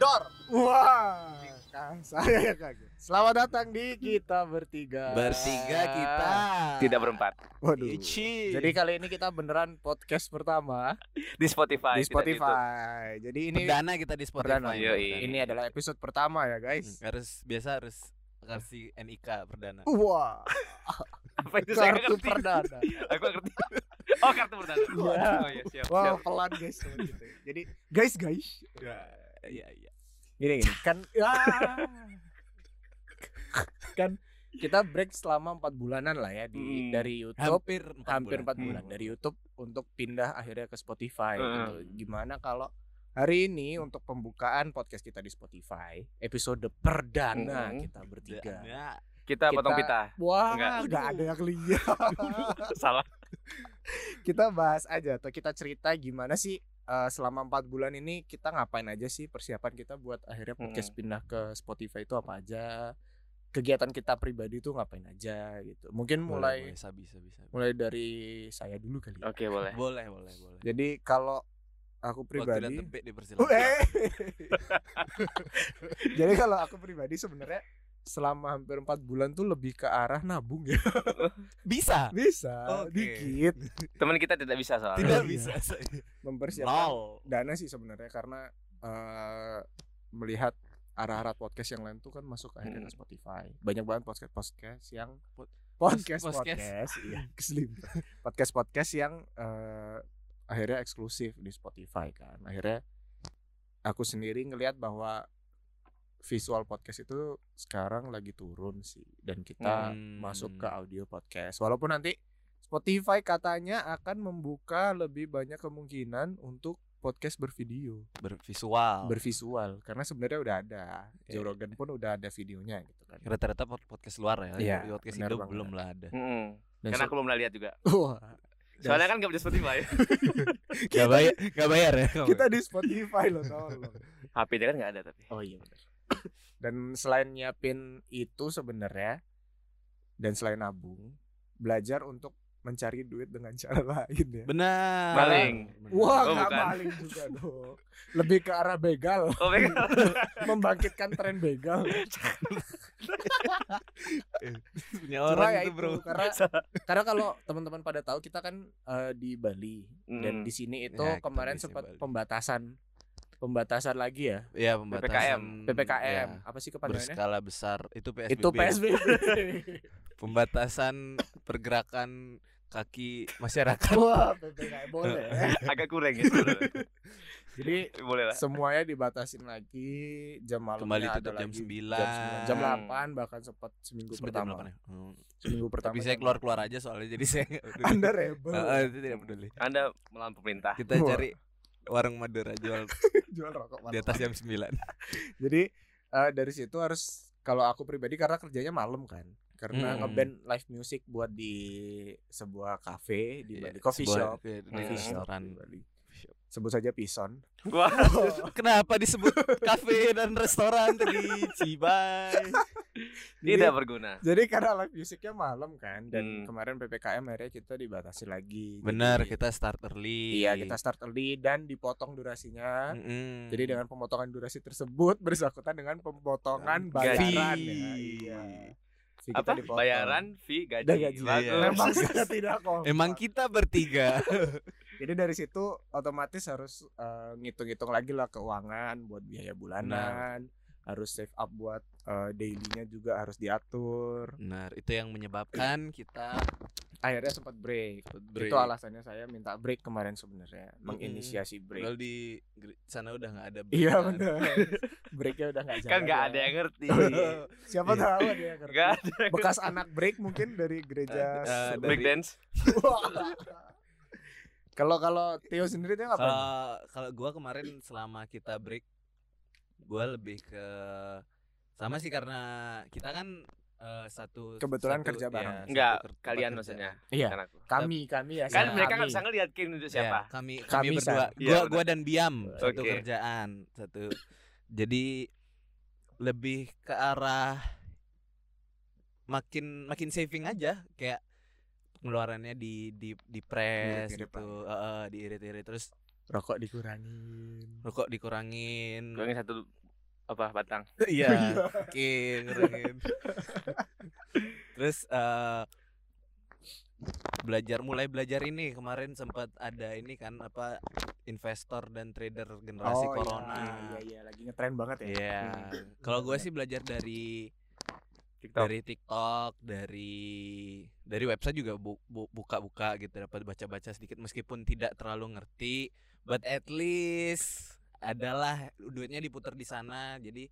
Dor. Wah, saya kaget. Selamat datang di kita bertiga. Bertiga kita. Tidak berempat Waduh. Ichi. Jadi kali ini kita beneran podcast pertama di Spotify. di. Spotify. Jadi ini perdana kita di Spotify. perdana. Yoi. Ini adalah episode pertama ya, guys. Harus biasa harus kasih NIK perdana. Wah, Apa itu saya kartu ngerti. perdana. Aku ngerti. Oh kartu perdana. Iya. Oh iya siap. Wow, siap. pelan guys gitu. Jadi guys, guys. Iya iya. Gini gini kan ya. kan kita break selama empat bulanan lah ya di Hmm. dari YouTube Hampir empat hampir bulan. empat bulan Hmm. dari YouTube untuk pindah akhirnya ke Spotify Hmm. gitu. Gimana kalau hari ini untuk pembukaan podcast kita di Spotify episode perdana Hmm. kita bertiga. Ya, Kita potong Kita- pita. Wah, Enggak. nggak ada yang lihat. Salah. kita bahas aja atau kita cerita gimana sih eh, selama empat bulan ini kita ngapain aja sih persiapan kita buat akhirnya podcast Hmm. pindah ke Spotify itu apa aja kegiatan kita pribadi itu ngapain aja gitu mungkin boleh, mulai boleh, sabi sabi sabi. mulai dari saya dulu kali ya. Oke boleh. Boleh boleh boleh. jadi kalau aku Waktu dan pribadi eh. jadi kalau aku pribadi sebenarnya selama hampir empat bulan tuh lebih ke arah nabung ya Bisa. bisa Oke. dikit Teman kita tidak bisa soalnya. Tidak Iya. bisa. mempersiapkan Lol. dana sih sebenarnya karena eh melihat arah-arah podcast yang lain tuh kan masuk akhirnya ke Hmm. Spotify. Banyak banget podcast podcast yang Pod- podcast podcast. podcast, iya podcast podcast yang eh, akhirnya eksklusif di Spotify kan. Akhirnya aku sendiri ngelihat bahwa visual podcast itu sekarang lagi turun sih dan kita Hmm. masuk ke audio podcast. Walaupun nanti Spotify katanya akan membuka lebih banyak kemungkinan untuk podcast bervideo, Bervisual. bervisual karena sebenarnya udah ada. Joe Iya. Rogan pun udah ada videonya gitu kan. Rata-rata pod- podcast luar ya. Iya, Podcast benar itu banget. belum lah ada. Mm-mm. Dan Karena se- aku belum pernah lihat juga. Soalnya kan nggak bisa Spotify. Gak bayar, gak bayar ya. kita di Spotify loh tolong. HP-nya kan nggak ada tapi. Oh iya benar. Dan selain nyiapin itu sebenarnya dan selain nabung, belajar untuk mencari duit dengan cara lain ya. Benar. Maling. Wah, Oh, nggak bukan. maling juga dong. Lebih ke arah begal, Oh God. membangkitkan tren begal. punya Cuma orang ya itu, Bro. Karena karena kalau teman-teman pada tahu kita kan eh, di Bali dan Mm. di sini itu Ya, kemarin sempat pembatasan pembatasan lagi ya. Iya, pembatasan PPKM. ya, Apa sih kepanjangannya? berskala besar itu PSBB. Itu PSBB. Pembatasan pergerakan kaki masyarakat. Wah, PPKM boleh. Agak kurang ya. Jadi boleh lah. semuanya dibatasin lagi jam malamnya Kembali tutup jam 9. jam 9 jam Hmm. 8 bahkan sempat seminggu Sempat jam pertama 8 ya? Hmm. seminggu pertama Tapi saya keluar-keluar aja soalnya jadi saya. Anda rebel itu tidak peduli. Anda melawan pemerintah. Kita Wah. cari warung Madura jual jual rokok di atas jam 9. jadi eh, dari situ harus kalau aku pribadi karena kerjanya malam kan karena Hmm. ngeband live music buat di sebuah cafe di Bali Iya, coffee sebuah- shop iya, coffee shop restoran. di Bali. Sebut saja Pison Wah. Kenapa disebut kafe dan restoran tadi? Cibai. Tidak berguna. jadi karena live musicnya malam kan dan Hmm. kemarin ppkm akhirnya kita dibatasi lagi Benar, Jadi- kita start early. Iya kita start early dan dipotong durasinya. Mm-mm. Jadi dengan pemotongan durasi tersebut bersangkutan dengan pemotongan Gaji. bayaran ya. Fee. Iya. Fee kita Apa? dipotong. Bayaran, fee, gaji. Dan gaji. Iya, Bagus. iya. Memang saya tidak kompak. Emang kita bertiga. Jadi dari situ otomatis harus eh, ngitung-ngitung lagi lah keuangan buat biaya bulanan, harus save up buat eh, dailynya juga harus diatur. Benar, itu yang menyebabkan kita Akhirnya sempat break. break. Itu alasannya saya minta break kemarin sebenarnya, menginisiasi break. Padahal di sana udah nggak ada. Iya kan. benar. Breaknya udah nggak jalan. Kan nggak ada yang ngerti. Siapa Iya. tahu dia ngerti. Nggak ada. yang Bekas anak break mungkin dari gereja. Ada- sebelah. Break dance. Kalau kalau Theo sendiri tuh ngapain? Kalau kalau gua kemarin selama kita break gua lebih ke sama sih karena kita kan eh, satu Kebetulan satu- kerja ya, bareng. satu Enggak, kalian kerja. maksudnya. Iya. Aku. Kami kami ya. Kan sama mereka nggak bisa ngeliat Kim itu Ya, siapa. kami Kami, kami berdua. San. Gua Iya, gua dan Biam satu Oke. kerjaan satu. Jadi lebih ke arah makin makin saving aja kayak pengeluarannya di di di press Diirit-irit gitu, Heeh, diirit-irit terus Rokok dikurangin. rokok dikurangin. Kurangin satu apa Batang. Iya. Oke, ngerengin. Terus eh belajar mulai belajar ini kemarin sempat ada ini kan apa investor dan trader generasi Oh, corona. Iya, iya, iya, lagi ngetren banget ya. Iya. Kalau gue sih belajar dari TikTok. dari TikTok, dari dari website juga bu- bu- buka-buka gitu dapat baca-baca sedikit meskipun tidak terlalu ngerti, but at least adalah duitnya diputar di sana. Jadi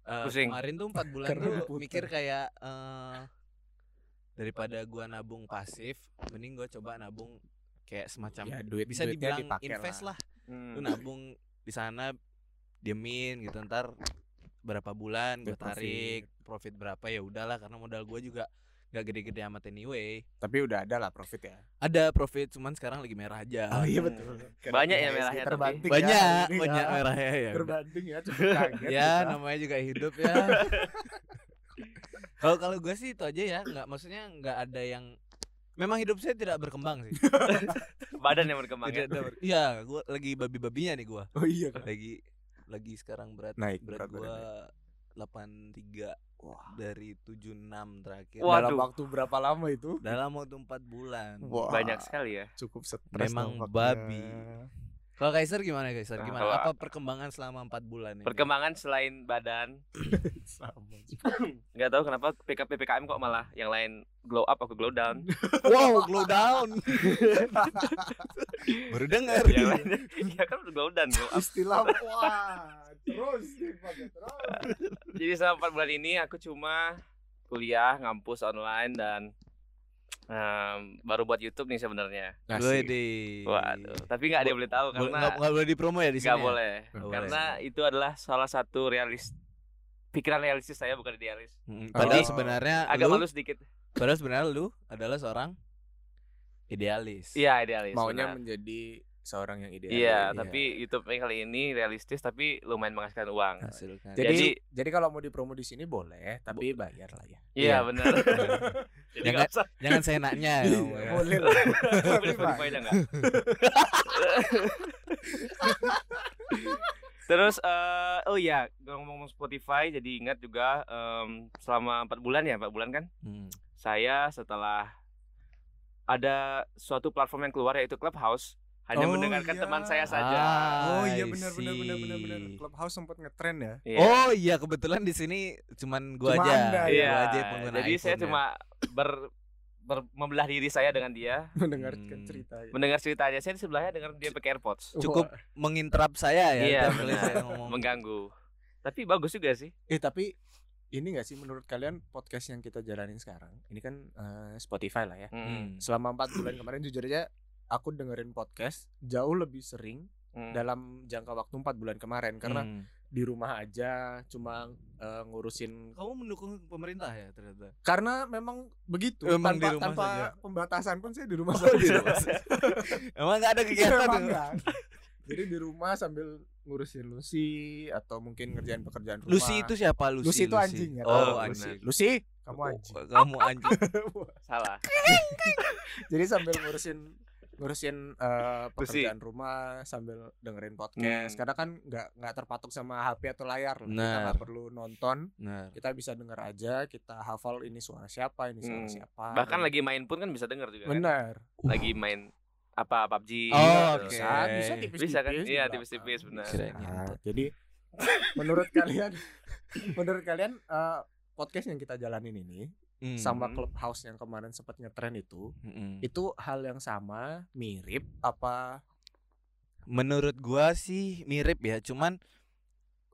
Pusing. kemarin tuh empat bulan Karena tuh diputer. mikir kayak eh, daripada gua nabung pasif, mending gua coba nabung kayak semacam Ya, duit bisa duitnya dibilang invest lah Hmm. lu nabung di sana diemin gitu ntar berapa bulan gue profit. tarik profit berapa ya udahlah karena modal gue juga nggak gede-gede amat anyway Tapi udah ada lah profit ya. ada profit cuman sekarang lagi merah aja Oh iya Hmm. betul. Banyak ya merahnya tapi. terbanting banyak ya, ini banyak ya. merahnya ya udah. Terbanding ya, cukup kaget. ya kita. namanya juga hidup ya kalau kalau gue sih itu aja ya nggak maksudnya nggak ada yang memang hidup saya tidak berkembang sih Badan yang berkembang ya. ber- iya gue lagi babi-babinya nih gue Oh iya. kan. lagi lagi sekarang berat Naik berat berat gua. 83 Wah. dari 76 terakhir Wah. Dalam Waduh. waktu berapa lama itu? dalam waktu 4 bulan Wah. Banyak sekali ya. Cukup stres Memang nampaknya. babi. Kalau Kaiser gimana Kaiser Nah, gimana apa perkembangan selama 4 bulan ini Perkembangan selain badan, Sama. nggak tahu kenapa PK PPKM kok malah yang lain glow up aku glow down. wow glow down baru dengar yang lain ya kan glow down glow up. Istilah wah. Terus dipakai terus. Jadi selama 4 bulan ini aku cuma kuliah, ngampus online dan em, baru buat YouTube nih sebenarnya. gue di Waduh, tapi nggak ada yang boleh tahu Boleh- karena nggak nggak boleh dipromo ya di sini nggak ya? boleh. Nggak boleh. Karena itu adalah salah satu realis pikiran realistis saya bukan idealis. Mm, Oh. padahal sebenarnya Agak lu malu sedikit. padahal sebenarnya lu adalah seorang idealis Iya, idealis. Maunya benar. menjadi seorang yang idealis. Iya, tapi YouTube kali ini realistis tapi lumayan menghasilkan uang. hasilkan Jadi, jadi, Jadi- kalau mau dipromo di sini boleh, tapi bayar lah ya. Iya, Iya. benar. Jadi Jangan- usah. jangan seenaknya ya, Om, ya. boleh lah. Terus eh oh iya ngomong-ngomong Spotify jadi ingat juga em, selama empat bulan ya empat bulan kan Hmm. saya setelah ada suatu platform yang keluar yaitu Clubhouse hanya Oh, mendengarkan iya. teman saya saja. Oh iya benar benar benar benar. Clubhouse sempat ngetren ya. Iya. Oh iya kebetulan di sini cuman gua Cuma aja. Anda, Gua Iya. aja pengguna Jadi saya ya. cuma ber, ber- membelah diri saya dengan dia, Mendengarkan Hmm. cerita. ya. mendengar ceritanya. Saya di sebelahnya dengar dia pakai AirPods. Cukup Wah. menginterap saya ya. Iya, saya ngomong. Mengganggu. Tapi bagus juga sih. Eh tapi ini gak sih menurut kalian podcast yang kita jalanin sekarang? Ini kan eh, Spotify lah ya. Mm, Hmm. Selama empat bulan kemarin jujur aja aku dengerin podcast jauh lebih sering mm. dalam jangka waktu empat bulan kemarin karena Hmm. di rumah aja cuma eh, ngurusin kamu mendukung pemerintah ya ternyata. karena memang begitu Memang di tanpa rumah tanpa saja. pembatasan pun saya di rumah Oh, di saja. rumah Emang gak ada kegiatan enggak. Jadi di rumah sambil ngurusin Lucy atau mungkin ngerjain pekerjaan rumah. Lucy itu siapa Lucy? Lucy itu anjing ya. Oh, anjing. Lucy, kamu Oh, anjing. Kamu anjing. Salah. Jadi sambil ngurusin ngurusin Lucy. pekerjaan rumah sambil dengerin podcast. Hmm. Karena kan nggak nggak terpatok sama HP atau layar. lah. Kita nggak perlu nonton. Nah, Kita bisa denger aja. Kita hafal ini suara siapa, ini suara Hmm. siapa. Bahkan Dan- lagi main pun kan bisa denger juga kan. benar. Lagi main apa PUBG. Oh, gitu. oke. Bisa, bisa tipis-tipis. Bisa kan? Iya, tipis-tipis, benar. Nah, jadi menurut kalian menurut kalian eh, podcast yang kita jalanin ini hmm. sama Hmm. Clubhouse yang kemarin sempat ngetren itu Mm-mm. itu hal yang sama, mirip apa Menurut gua sih mirip ya, cuman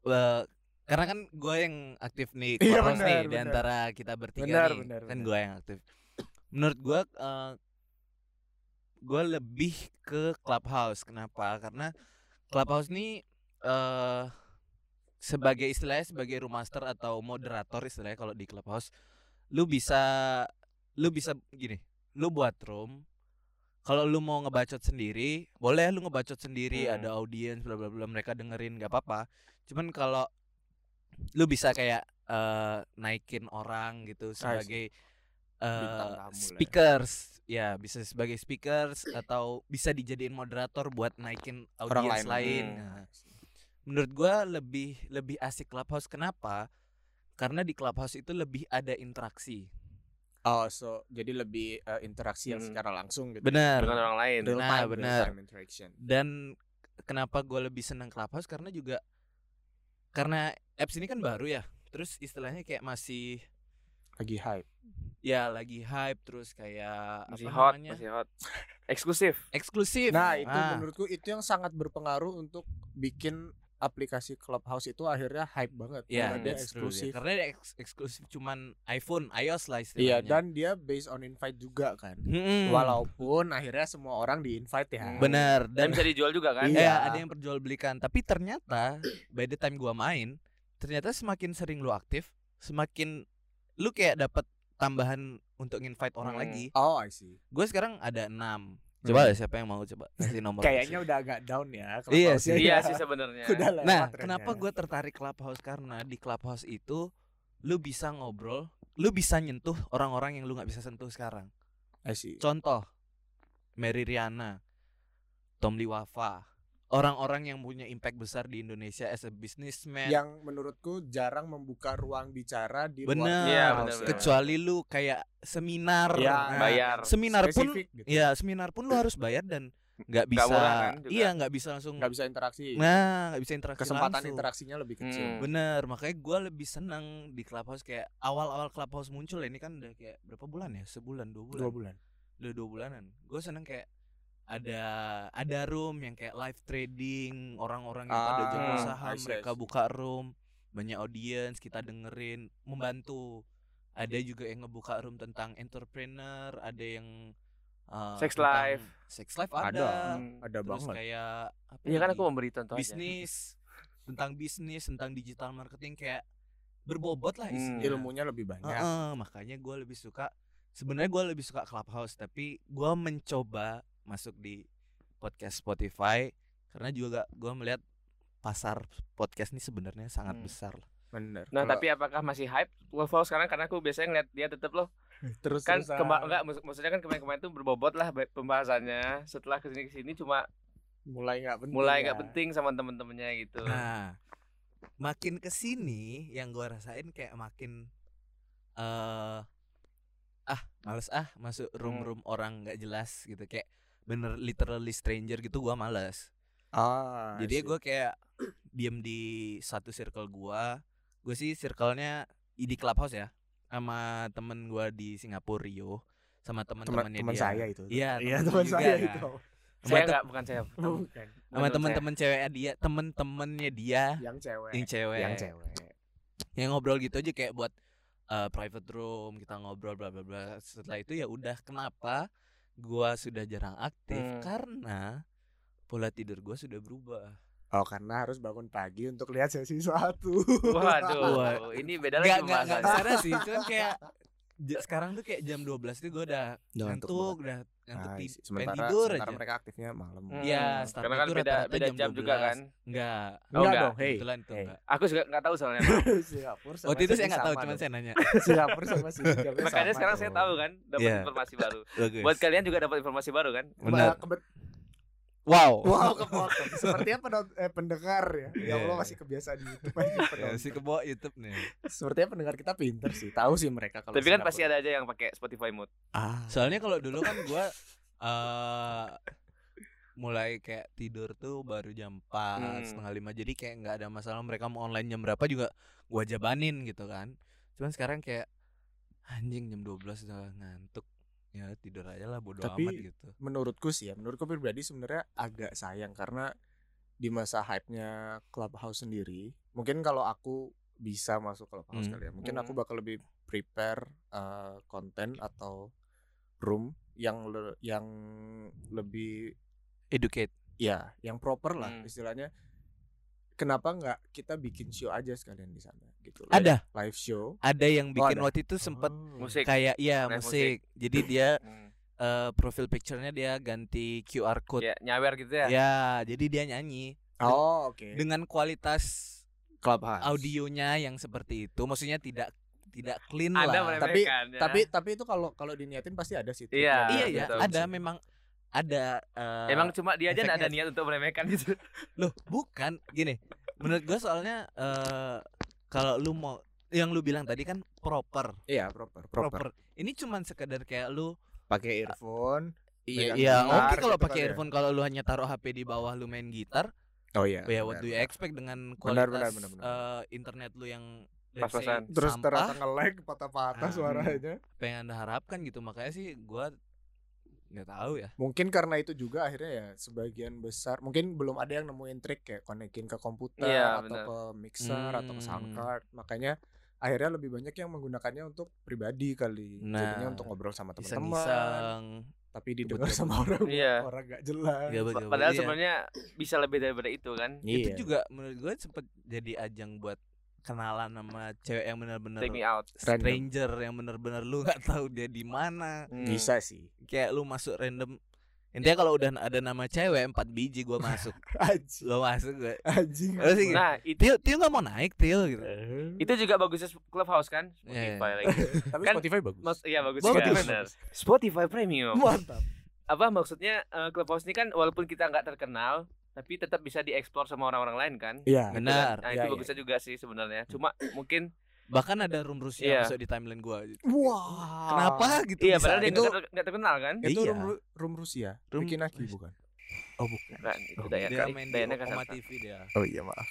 eh, karena kan gua yang aktif nih Iya, benar, nih di benar. antara kita bertiga Benar, nih. benar, kan benar. gua yang aktif. Menurut gua eh, gua lebih ke Clubhouse. Kenapa? Karena Clubhouse nih eh sebagai istilahnya sebagai room master atau moderator istilahnya kalau di Clubhouse lu bisa lu bisa gini, lu buat room kalau lu mau ngebacot sendiri, boleh lu ngebacot sendiri, Hmm. ada audiens bla bla bla mereka dengerin nggak apa-apa. Cuman kalau lu bisa kayak eh, naikin orang gitu sebagai ya. speakers, ya bisa sebagai speakers atau bisa dijadiin moderator buat naikin audiens lain. lain. Hmm. Nah, menurut gua lebih lebih asik clubhouse kenapa karena di clubhouse itu lebih ada interaksi Oh, so jadi lebih eh, interaksi yang Hmm. secara langsung gitu. benar dengan orang lain. Real Nah, time, real benar. time interaction. dan kenapa gue lebih senang clubhouse karena juga karena apps ini kan baru ya terus istilahnya kayak masih Lagi hype. ya lagi hype terus kayak Masih apa hot, namanya masih hot. Eksklusif. eksklusif Nah, itu Ah, menurutku itu yang sangat berpengaruh untuk bikin aplikasi Clubhouse itu akhirnya hype banget. ya karena dia true, eksklusif. ya. karena dia eks- eksklusif cuman iPhone iOS lah Iya, istilahnya dan dia based on invite juga kan. Mm-mm. Walaupun akhirnya semua orang di invite ya. Benar Dan dan bisa dijual juga kan? Iya. ya ada yang perjualbelikan tapi ternyata by the time gua main ternyata semakin sering lu aktif semakin lu kayak dapat tambahan untuk invite orang Hmm. lagi Oh, I see. gue sekarang ada enam coba ya siapa yang mau coba kasih nomor Kayaknya udah agak down ya. Iya Clubhouse-nya sih. Iya ya. sih sebenarnya. Nah, kenapa gue tertarik Clubhouse karena di Clubhouse itu lu bisa ngobrol, lu bisa nyentuh orang-orang yang lu nggak bisa sentuh sekarang. I see. Contoh, Mary Riana, Tom Lee Wafa, orang-orang yang punya impact besar di Indonesia as a businessman. Yang menurutku jarang membuka ruang bicara di Bener, luar Iya, Clubhouse bener, ya. kecuali lu kayak seminar, Iya, Nah, bayar. Seminar pun, gitu. ya seminar pun lu harus bayar dan nggak bisa, kan juga. iya nggak bisa langsung, nggak bisa interaksi. nah nggak bisa interaksi Kesempatan langsung. interaksinya lebih kecil. Hmm. Bener, makanya gue lebih senang di Clubhouse kayak awal-awal Clubhouse muncul ya, ini kan udah kayak berapa bulan ya? Sebulan, dua bulan. Dua bulan. Udah dua bulanan. Gue seneng kayak ada ada room yang kayak live trading, orang-orang yang pada Ah, jago I saham, mereka buka room, banyak audience, kita dengerin, membantu. Ada juga yang ngebuka room tentang entrepreneur, ada yang uh, Sex tentang life. sex life Ada, ada, Hmm. ada terus banget. kayak apa Iya kan aku memberi contoh aja. bisnis tentang bisnis tentang digital marketing kayak berbobot lah Hmm. isinya Ilmunya lebih banyak. Heeh, makanya gue lebih suka sebenarnya gue lebih suka clubhouse tapi gue mencoba masuk di podcast Spotify karena juga gue melihat pasar podcast ini sebenarnya sangat Hmm. besar lah. Bener. Nah, Kalau tapi apakah masih hype Clubhouse sekarang karena aku biasanya ngeliat dia tetep loh terus kan kema enggak mak- maksudnya kan kemarin-kemarin tuh berbobot lah ba- pembahasannya setelah ke sini ke sini cuma mulai nggak penting. mulai ya. nggak penting sama temen-temennya gitu Nah, makin ke sini yang gue rasain kayak makin eh ah males ah masuk room-room orang nggak jelas gitu kayak bener literally stranger gitu gue males. Ah, Jadi gue kayak diem di satu circle gua. Gue sih circle-nya di clubhouse ya, sama temen gua di Singapura Rio, sama teman teman-temannya teman dia. saya itu. Iya, iya temen teman saya ya. itu. Saya enggak bukan saya Bukan. sama teman-teman cewek dia, temen-temennya dia Yang cewek. yang cewek. Yang cewek. Yang ngobrol gitu aja kayak buat uh, private room, kita ngobrol bla bla bla. Setelah itu ya udah kenapa gua sudah jarang aktif Hmm. karena pola tidur gua sudah berubah. Oh, karena harus bangun pagi untuk lihat sesi satu. waduh Wah. ini beda lagi nggak pembahasannya ke sana sih cuman kayak sekarang tuh kayak jam 12 tuh gue udah ngantuk ngantuk udah ngantuk Ah, I tid- see. pengen sementara, tidur sementara aja mereka aktifnya malam. Hmm, Iya, start karena kan itu beda beda jam jam juga 12. kan enggak Oh, Enggak enggak. dong, hey. kebetulan tuh hey. enggak aku juga nggak tahu soalnya Singapura sama waktu itu saya Sydney nggak tahu cuman saya nanya Singapura sama jamnya makanya sama sekarang saya tahu kan dapat Iya. informasi baru buat kalian juga dapat informasi baru kan benar wow Wow, kepotong. Sepertinya penont- eh, pendengar ya. Ya Iya. Allah masih kebiasaan di YouTube aja ya, penonton. si kebo YouTube nih Sepertinya pendengar kita pinter sih. Tahu sih mereka kalau tapi kan pasti ada aja yang pakai Spotify Mood Ah. soalnya kalau dulu kan gue eh mulai kayak tidur tuh baru jam 4 Hmm. setengah lima jadi kayak nggak ada masalah mereka mau online jam berapa juga gua jabanin gitu kan cuman sekarang kayak anjing jam 12 udah ngantuk ya tidur aja lah bodo Tapi- amat gitu menurutku sih ya, menurutku pribadi sebenarnya agak sayang karena di masa hype-nya Clubhouse sendiri, mungkin kalau aku bisa masuk Clubhouse Hmm. kali ya, mungkin aku Hmm. bakal lebih prepare eh, konten atau room yang le- yang lebih educate ya, yang proper lah Hmm. istilahnya. Kenapa nggak kita bikin show aja sekalian di sana gitu? Live- ada live show. ada yang bikin ada. waktu itu sempet Oh. musik kayak iya Live musik jadi dia Hmm. eh, profil picture-nya dia ganti QR code ya nyawer gitu ya ya jadi dia nyanyi Oh, oke. dengan kualitas Clubhouse. audionya yang seperti itu maksudnya tidak tidak clean ada lah Tapi- meremehkan ya. Tapi tapi itu kalau kalau diniatin pasti ada sih. Iya, iya ya betul ada memang ada eh, emang cuma dia aja nggak ada niat untuk meremehkan gitu loh bukan gini menurut gua soalnya eh kalau lu mau yang lu bilang tadi kan proper Iya, proper, proper. proper ini cuman sekedar kayak lu Pakai earphone. Iya, iya. Oke kalau gitu pakai kan ya. earphone kalau lu hanya taruh HP di bawah lu main gitar, Oh iya. ya what do you expect dengan kualitas benar, benar, benar. eh, internet lu yang Pas-pasan. Terus ternyata nge-lag patah-patah Ah. suaranya. apa yang anda harapkan gitu makanya sih gua nggak tahu ya. Mungkin karena itu juga akhirnya ya sebagian besar mungkin belum ada yang nemuin trik kayak konekin ke komputer Iya, atau benar. ke mixer atau ke sound Hmm. card. Makanya akhirnya lebih banyak yang menggunakannya untuk pribadi kali. Jadinya Nah, untuk ngobrol sama teman-teman. Tapi didengar sama orang Iya. orang gak jelas. Padahal Iya. sebenarnya bisa lebih daripada itu kan. Itu Iya. juga menurut gue sempet jadi ajang buat kenalan sama cewek yang benar-benar Take me out. Random. stranger yang benar-benar lu nggak tahu dia di mana. Hmm. Bisa sih. Kayak lu masuk random. Intinya kalau udah ada nama cewek empat biji gua masuk. Lo masuk gue. Anjing. Terus Nah, itu Tio, Tio nggak mau naik Tio gitu. itu juga bagusnya Clubhouse kan? Spotify lagi. Tapi kan- Spotify bagus. Mas, iya bagus benar. Spotify Premium. Mantap. Apa maksudnya eh, Clubhouse ini kan walaupun kita nggak terkenal tapi tetap bisa dieksplor sama orang-orang lain kan? Iya. Gitu Benar. kan? Nah, Iya, itu iya. bagusnya juga sih sebenarnya. Cuma mungkin Bahkan ada room Rusia Iya. masuk di timeline gua. gitu. Wah. Kenapa gitu iya bisa? padahal dia Itu- nggak ter- nggak terkenal kan? Itu Iya. room, room Rusia. Room Naki Rusia. bukan? Oh bukan. Kan itu Oh, Dayana dia main di Oma. TV dia. Oh iya maaf.